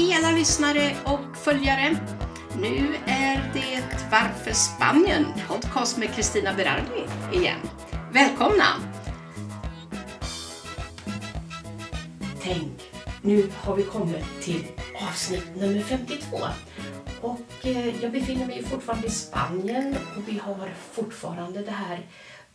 Hej alla lyssnare och följare. Nu är det Varför Spanien? Podcast med Kristina Berardi igen. Välkomna! Tänk, nu har vi kommit till avsnitt nummer 52. Och eh, jag befinner mig fortfarande i Spanien och vi har fortfarande det här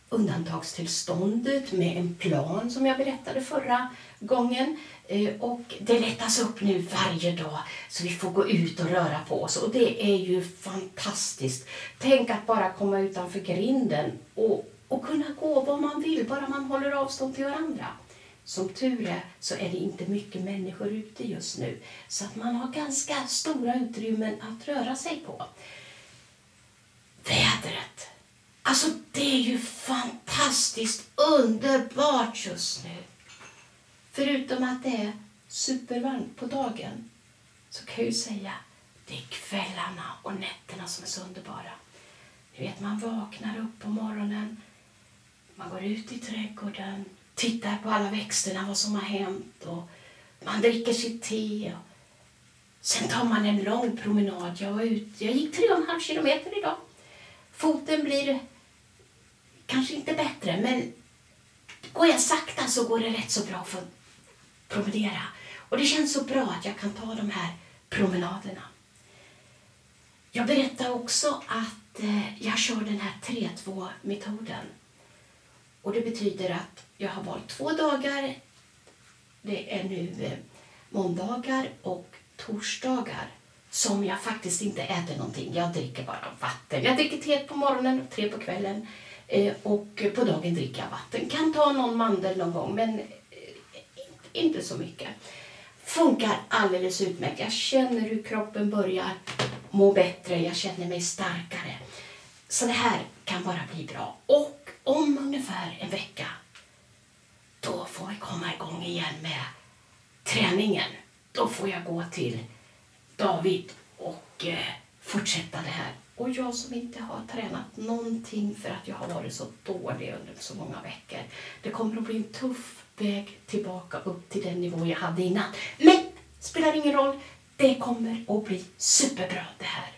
undantagstillståndet med en plan som jag berättade förra gången. Eh, och det lättas upp nu varje dag så vi får gå ut och röra på oss och det är ju fantastiskt. Tänk att bara komma utanför grinden och, och kunna gå var man vill, bara man håller avstånd till varandra. Som tur är så är det inte mycket människor ute just nu så att man har ganska stora utrymmen att röra sig på. Vädret Alltså det är ju fantastiskt underbart just nu. Förutom att det är supervarmt på dagen så kan jag ju säga det är kvällarna och nätterna som är så underbara. Ni vet, man vaknar upp på morgonen, man går ut i trädgården, tittar på alla växterna, vad som har hänt och man dricker sitt te. Sen tar man en lång promenad. Jag, var ut, jag gick tre och en halv kilometer idag. Foten blir kanske inte bättre, men går jag sakta så går det rätt så bra att att promenera. Och det känns så bra att jag kan ta de här promenaderna. Jag berättade också att eh, jag kör den här 3-2-metoden. Och det betyder att jag har valt två dagar. Det är nu eh, måndagar och torsdagar som jag faktiskt inte äter någonting. Jag dricker bara vatten. Jag dricker te på morgonen och tre på kvällen. Eh, och på dagen dricker jag vatten. Kan ta någon mandel någon gång, men eh, inte så mycket. Funkar alldeles utmärkt. Jag känner hur kroppen börjar må bättre. Jag känner mig starkare. Så det här kan bara bli bra. Och om ungefär en vecka, då får vi komma igång igen med träningen. Då får jag gå till David och eh, fortsätta det här och jag som inte har tränat någonting för att jag har varit så dålig under så många veckor. Det kommer att bli en tuff väg tillbaka upp till den nivå jag hade innan. Men spelar ingen roll. Det kommer att bli superbra det här.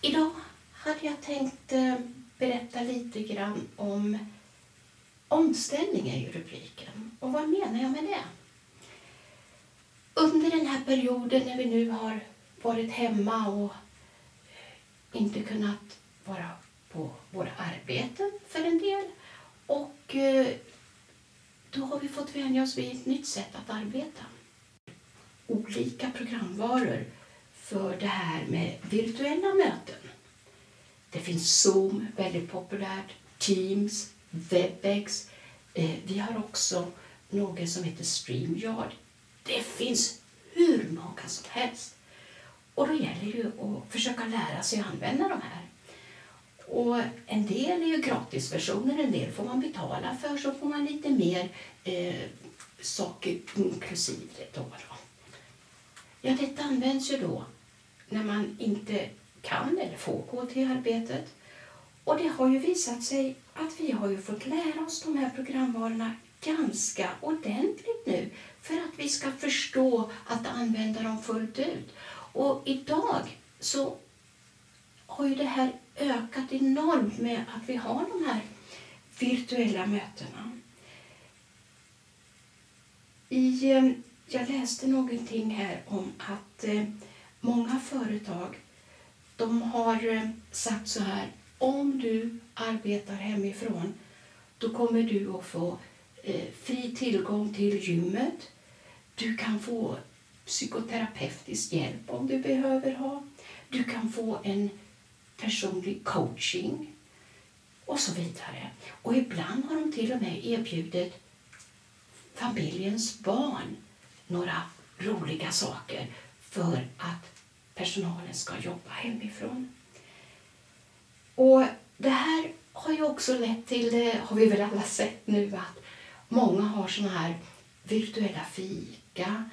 Idag hade jag tänkt eh, berätta lite grann om omställning är ju rubriken. Och vad menar jag med det? Perioden när vi nu har varit hemma och inte kunnat vara på våra arbeten för en del och eh, då har vi fått vänja oss vid ett nytt sätt att arbeta. Olika programvaror för det här med virtuella möten. Det finns Zoom, väldigt populärt, Teams, Webex. Eh, vi har också något som heter StreamYard det finns hur många som helst. Och då gäller det ju att försöka lära sig att använda de här. Och en del är ju gratisversioner, en del får man betala för, så får man lite mer eh, saker inklusive. Då, då. Ja, detta används ju då när man inte kan eller får gå till arbetet. Och det har ju visat sig att vi har ju fått lära oss de här programvarorna ganska ordentligt nu för att vi ska förstå att använda dem fullt ut. Och idag så har ju det här ökat enormt med att vi har de här virtuella mötena. I, eh, jag läste någonting här om att eh, många företag de har eh, sagt så här, om du arbetar hemifrån då kommer du att få Eh, fri tillgång till gymmet, du kan få psykoterapeutisk hjälp om du behöver ha. Du kan få en personlig coaching och så vidare. Och ibland har de till och med erbjudit familjens barn några roliga saker för att personalen ska jobba hemifrån. Och det här har ju också lett till, det har vi väl alla sett nu, att många har såna här virtuella fika.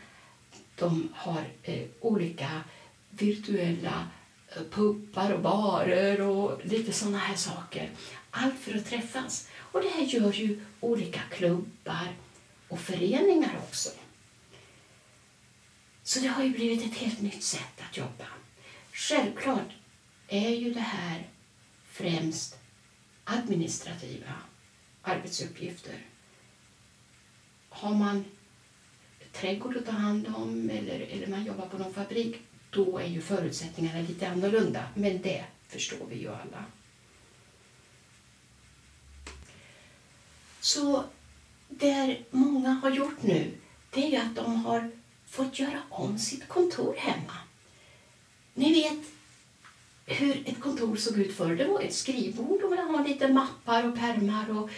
De har eh, olika virtuella eh, puppar och barer och lite såna här saker. Allt för att träffas. Och det här gör ju olika klubbar och föreningar också. Så det har ju blivit ett helt nytt sätt att jobba. Självklart är ju det här främst administrativa arbetsuppgifter. Har man trädgård att ta hand om eller, eller man jobbar på någon fabrik, då är ju förutsättningarna lite annorlunda. Men det förstår vi ju alla. Så det många har gjort nu, det är ju att de har fått göra om sitt kontor hemma. Ni vet hur ett kontor såg ut förr. Det var ett skrivbord och man hade lite mappar och pärmar och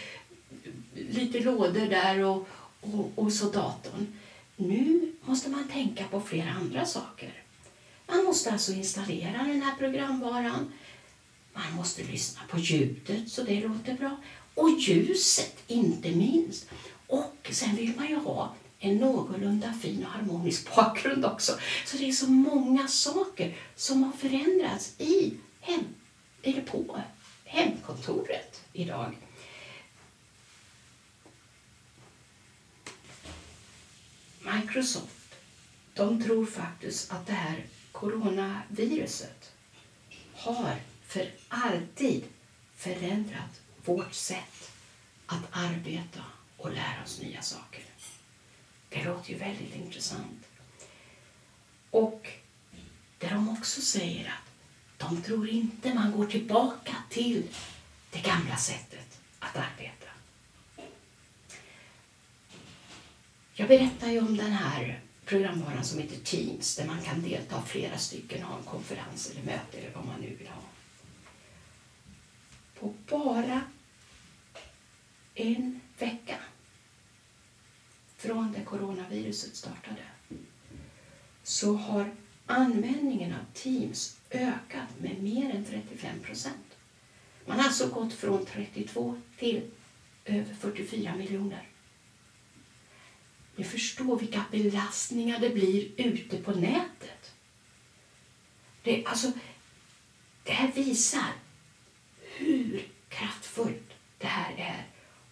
lite lådor där och, och, och så datorn. Nu måste man tänka på flera andra saker. Man måste alltså installera den här programvaran. Man måste lyssna på ljudet så det låter bra. Och ljuset, inte minst. Och sen vill man ju ha en någorlunda fin och harmonisk bakgrund också. Så det är så många saker som har förändrats i hem, eller på hemkontoret idag. Microsoft, de tror faktiskt att det här coronaviruset har för alltid förändrat vårt sätt att arbeta och lära oss nya saker. Det låter ju väldigt intressant. Och där de också säger att de tror inte man går tillbaka till det gamla sättet att arbeta. Jag berättade ju om den här programvaran som heter Teams där man kan delta flera stycken och ha en konferens eller möte eller vad man nu vill ha. På bara en vecka från det coronaviruset startade så har användningen av Teams ökat med mer än 35 procent. Man har alltså gått från 32 till över 44 miljoner. Ni förstår vilka belastningar det blir ute på nätet. Det, alltså, det här visar hur kraftfullt det här är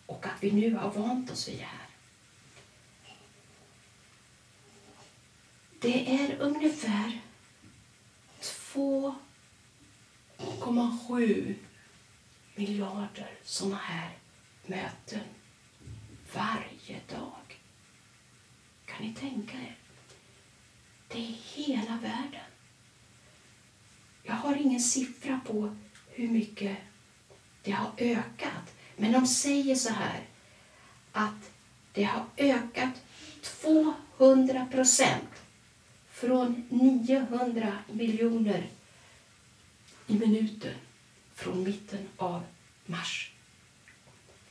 och att vi nu har vant oss vid det här. Det är ungefär 2,7 miljarder sådana här möten varje dag. Kan ni tänka er? Det är hela världen. Jag har ingen siffra på hur mycket det har ökat. Men de säger så här att det har ökat 200 procent från 900 miljoner i minuten från mitten av mars.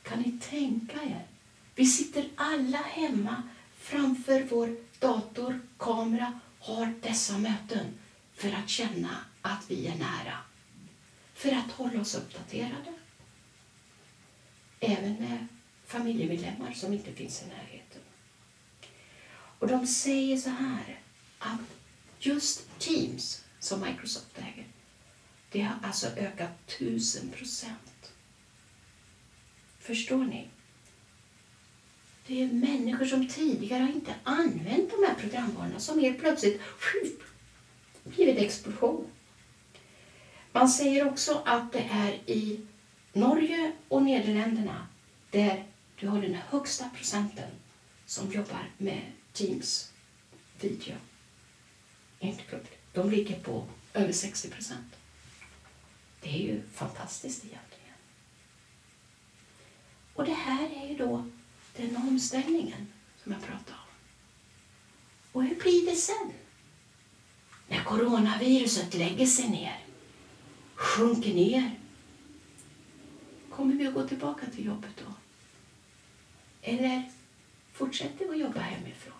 Kan ni tänka er? Vi sitter alla hemma framför vår dator, kamera, har dessa möten för att känna att vi är nära. För att hålla oss uppdaterade. Även med familjemedlemmar som inte finns i närheten. Och de säger så här att just Teams som Microsoft äger, det har alltså ökat tusen procent. Förstår ni? Det är människor som tidigare inte använt de här programvarorna som helt plötsligt blivit explosion. Man säger också att det är i Norge och Nederländerna där du har den högsta procenten som jobbar med Teams video. Inte De ligger på över 60 procent. Det är ju fantastiskt egentligen. Och det här är ju då den omställningen som jag pratade om. Och hur blir det sen? När coronaviruset lägger sig ner, sjunker ner, kommer vi att gå tillbaka till jobbet då? Eller fortsätter vi att jobba hemifrån?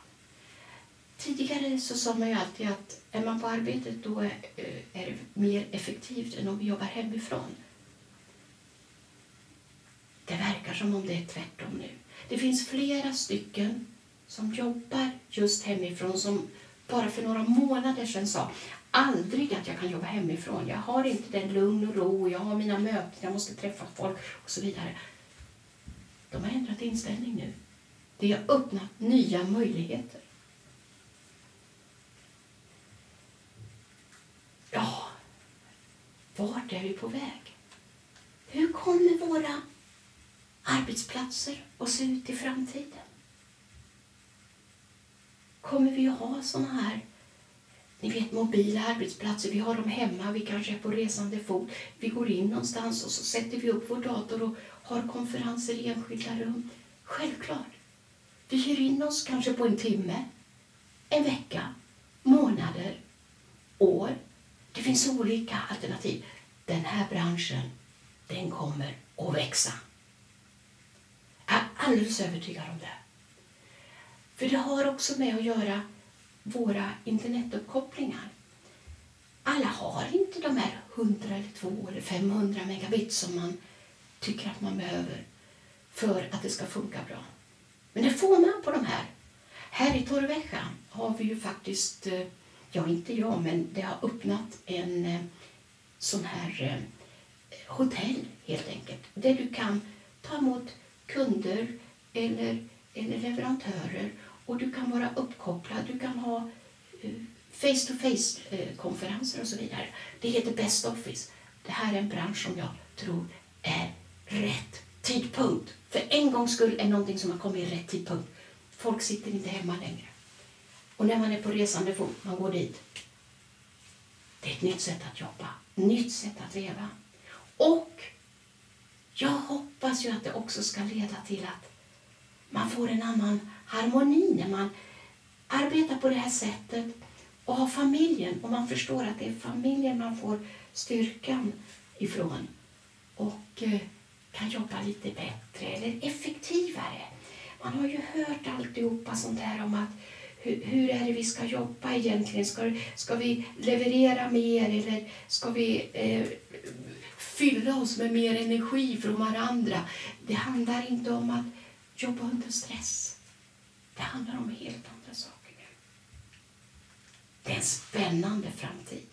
Tidigare så sa man ju alltid att är man på arbetet då är, eh, är det mer effektivt än om vi jobbar hemifrån. Det verkar som om det är tvärtom nu. Det finns flera stycken som jobbar just hemifrån som bara för några månader sedan sa aldrig att jag kan jobba hemifrån. Jag har inte den lugn och ro, jag har mina möten, jag måste träffa folk och så vidare. De har ändrat inställning nu. Det har öppnat nya möjligheter. Ja, vart är vi på väg? Hur kommer våra arbetsplatser och se ut i framtiden? Kommer vi att ha såna här ni vet mobila arbetsplatser, vi har dem hemma, vi kanske är på resande fot. Vi går in någonstans och så sätter vi upp vår dator och har konferenser i enskilda rum. Självklart. Vi hyr in oss kanske på en timme, en vecka, månader, år. Det finns olika alternativ. Den här branschen, den kommer att växa. Jag är alldeles övertygad om det. För det har också med att göra våra internetuppkopplingar. Alla har inte de här 100 eller 200 eller 500 megabit som man tycker att man behöver för att det ska funka bra. Men det får man på de här. Här i Torrevieja har vi ju faktiskt, eh, ja inte jag, men det har öppnat en eh, sån här eh, hotell helt enkelt. Där du kan ta emot kunder eller, eller leverantörer och du kan vara uppkopplad, du kan ha eh, face-to-face eh, konferenser och så vidare. Det heter Best Office. Det här är en bransch som jag tror är rätt tidpunkt. För en gångs skull är någonting som har kommit i rätt tidpunkt. Folk sitter inte hemma längre. Och när man är på resande fot, man går dit. Det är ett nytt sätt att jobba, nytt sätt att leva. Och jag hoppas ju att det också ska leda till att man får en annan harmoni när man arbetar på det här sättet och har familjen och man förstår att det är familjen man får styrkan ifrån och eh, kan jobba lite bättre eller effektivare. Man har ju hört alltihopa sånt här om att hur, hur är det vi ska jobba egentligen? Ska, ska vi leverera mer eller ska vi eh, fylla oss med mer energi från varandra? Det handlar inte om att jobba under stress. Det handlar om helt andra saker nu. Det är en spännande framtid.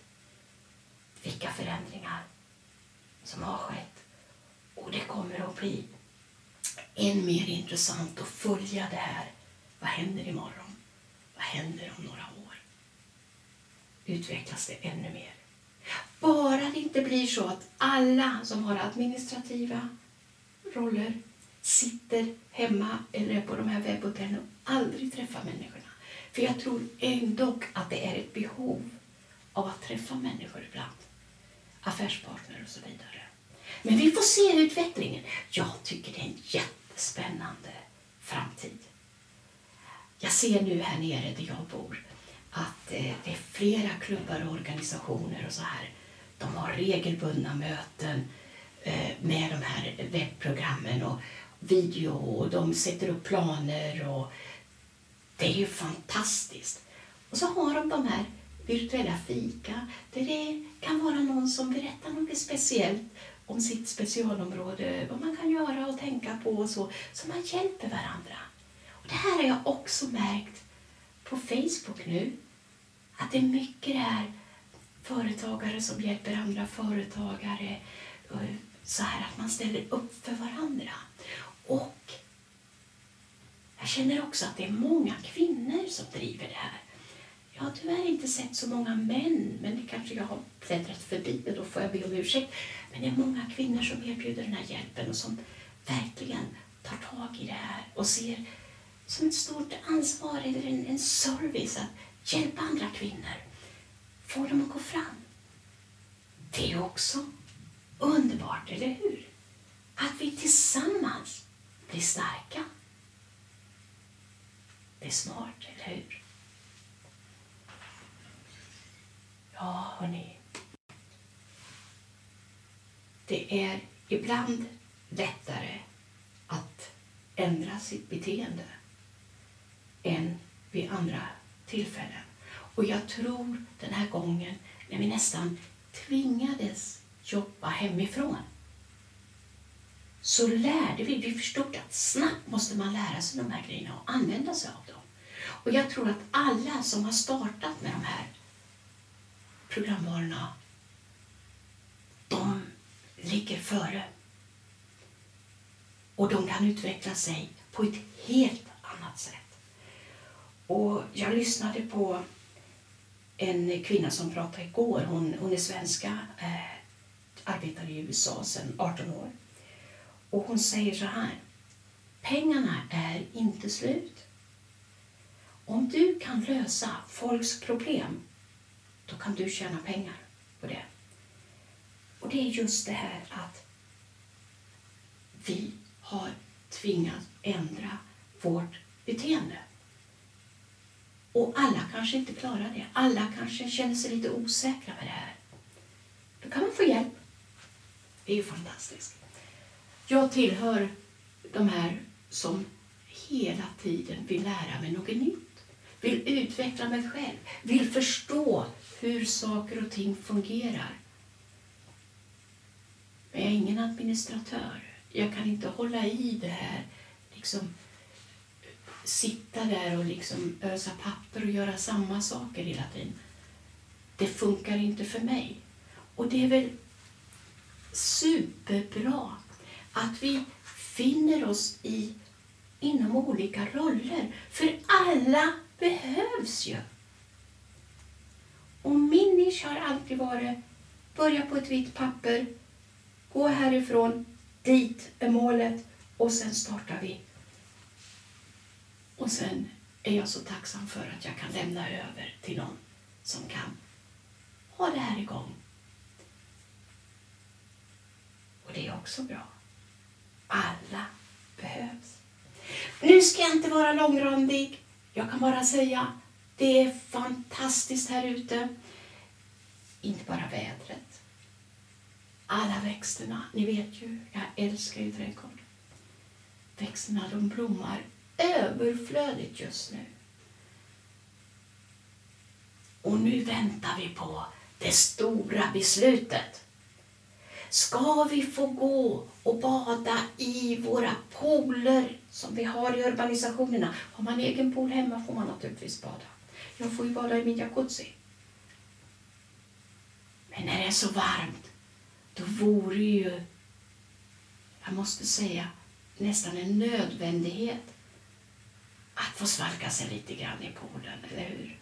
Vilka förändringar som har skett. Och det kommer att bli än mer intressant att följa det här. Vad händer imorgon? Vad händer om några år? Utvecklas det ännu mer? Bara det inte blir så att alla som har administrativa roller sitter hemma eller på de här webbhotellen och aldrig träffar människorna. För jag tror ändå att det är ett behov av att träffa människor ibland. Affärspartner och så vidare. Men vi får se utvecklingen. Jag tycker det är en jättespännande framtid. Jag ser nu här nere där jag bor att eh, det är flera klubbar och organisationer och så här. De har regelbundna möten eh, med de här webbprogrammen och video och de sätter upp planer och det är ju fantastiskt. Och så har de de här virtuella fika där det kan vara någon som berättar något speciellt om sitt specialområde, vad man kan göra och tänka på och så, så man hjälper varandra. Och det här har jag också märkt på Facebook nu, att det är mycket det här företagare som hjälper andra företagare, eh, så här att man ställer upp för varandra. Och jag känner också att det är många kvinnor som driver det här. Jag har tyvärr inte sett så många män, men det kanske jag har bläddrat förbi och då får jag be om ursäkt. Men det är många kvinnor som erbjuder den här hjälpen och som verkligen tar tag i det här och ser som ett stort ansvar eller en, en service att hjälpa andra kvinnor. Få dem att gå fram. Det är också underbart, eller hur? Att vi tillsammans blir starka. Det är smart, eller hur? Ja, hörni. Det är ibland lättare att ändra sitt beteende än vid andra tillfällen. Och jag tror den här gången när vi nästan tvingades jobba hemifrån så lärde vi, vi förstod att snabbt måste man lära sig de här grejerna och använda sig av dem. Och jag tror att alla som har startat med de här programvarorna, de ligger före. Och de kan utveckla sig på ett helt annat sätt. Och jag lyssnade på en kvinna som pratade igår. Hon, hon är svenska, eh, arbetar i USA sedan 18 år. Och hon säger så här. Pengarna är inte slut. Om du kan lösa folks problem, då kan du tjäna pengar på det. Och det är just det här att vi har tvingats ändra vårt beteende. Och alla kanske inte klarar det. Alla kanske känner sig lite osäkra med det här. Då kan man få hjälp. Det är ju fantastiskt. Jag tillhör de här som hela tiden vill lära mig något nytt. Vill utveckla mig själv. Vill förstå hur saker och ting fungerar. Men jag är ingen administratör. Jag kan inte hålla i det här, liksom sitta där och liksom ösa papper och göra samma saker hela tiden. Det funkar inte för mig. Och det är väl superbra att vi finner oss i inom olika roller. För alla behövs ju. Och min nisch har alltid varit börja på ett vitt papper, gå härifrån, dit är målet och sen startar vi. Och sen är jag så tacksam för att jag kan lämna över till någon som kan ha det här igång. Och det är också bra. Alla behövs. Nu ska jag inte vara långrandig. Jag kan bara säga det är fantastiskt här ute. Inte bara vädret. Alla växterna. Ni vet ju, jag älskar ju trädgård. Växterna de blommar överflödigt just nu. Och nu väntar vi på det stora beslutet. Ska vi få gå och bada i våra pooler som vi har i urbanisationerna? Har man egen pool hemma får man naturligtvis bada. Jag får ju bada i min jacuzzi. Men när det är så varmt, då vore ju, jag måste säga, nästan en nödvändighet att få svalka sig lite grann i poolen, eller hur?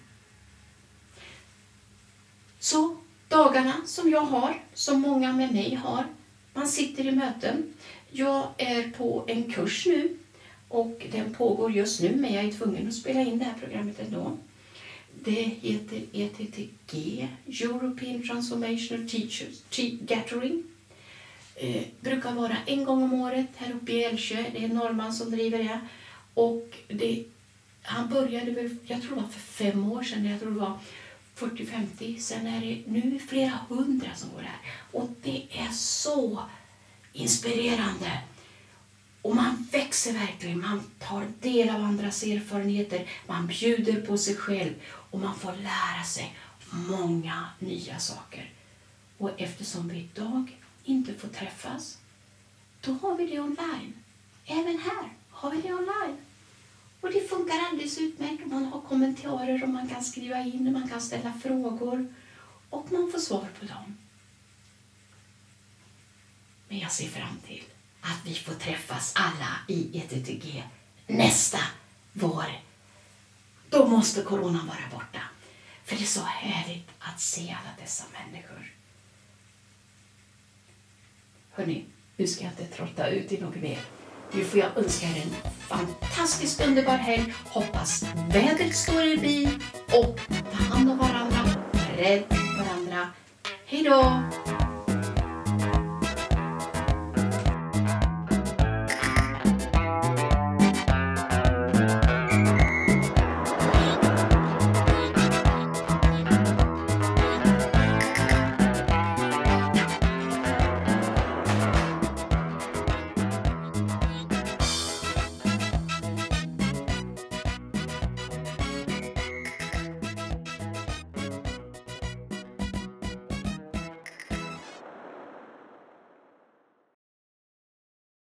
Så dagarna som jag har, som många med mig har, man sitter i möten. Jag är på en kurs nu och den pågår just nu men jag är tvungen att spela in det här programmet ändå. Det heter ETTG, European Transformational Teachers Gathering. Eh, brukar vara en gång om året här uppe i Älvsjö. Det är en norrman som driver det. Och det, han började väl, jag tror det var för fem år sedan, jag tror det var 40-50. Sen är det nu flera hundra som går här. Och det är så inspirerande. Och man växer verkligen, man tar del av andras erfarenheter, man bjuder på sig själv och man får lära sig många nya saker. Och eftersom vi idag inte får träffas, då har vi det online. Även här har vi det online. Och det funkar alldeles utmärkt. Man har kommentarer och man kan skriva in och man kan ställa frågor och man får svar på dem. Men jag ser fram till att vi får träffas alla i ETTG nästa vår. Då måste coronan vara borta. För det är så härligt att se alla dessa människor. Hörni, nu ska jag inte trötta ut i något mer. Nu får jag önska er en fantastiskt underbar helg. Hoppas vädret står er bi och ta hand om varandra. Rädd varandra. Hej då!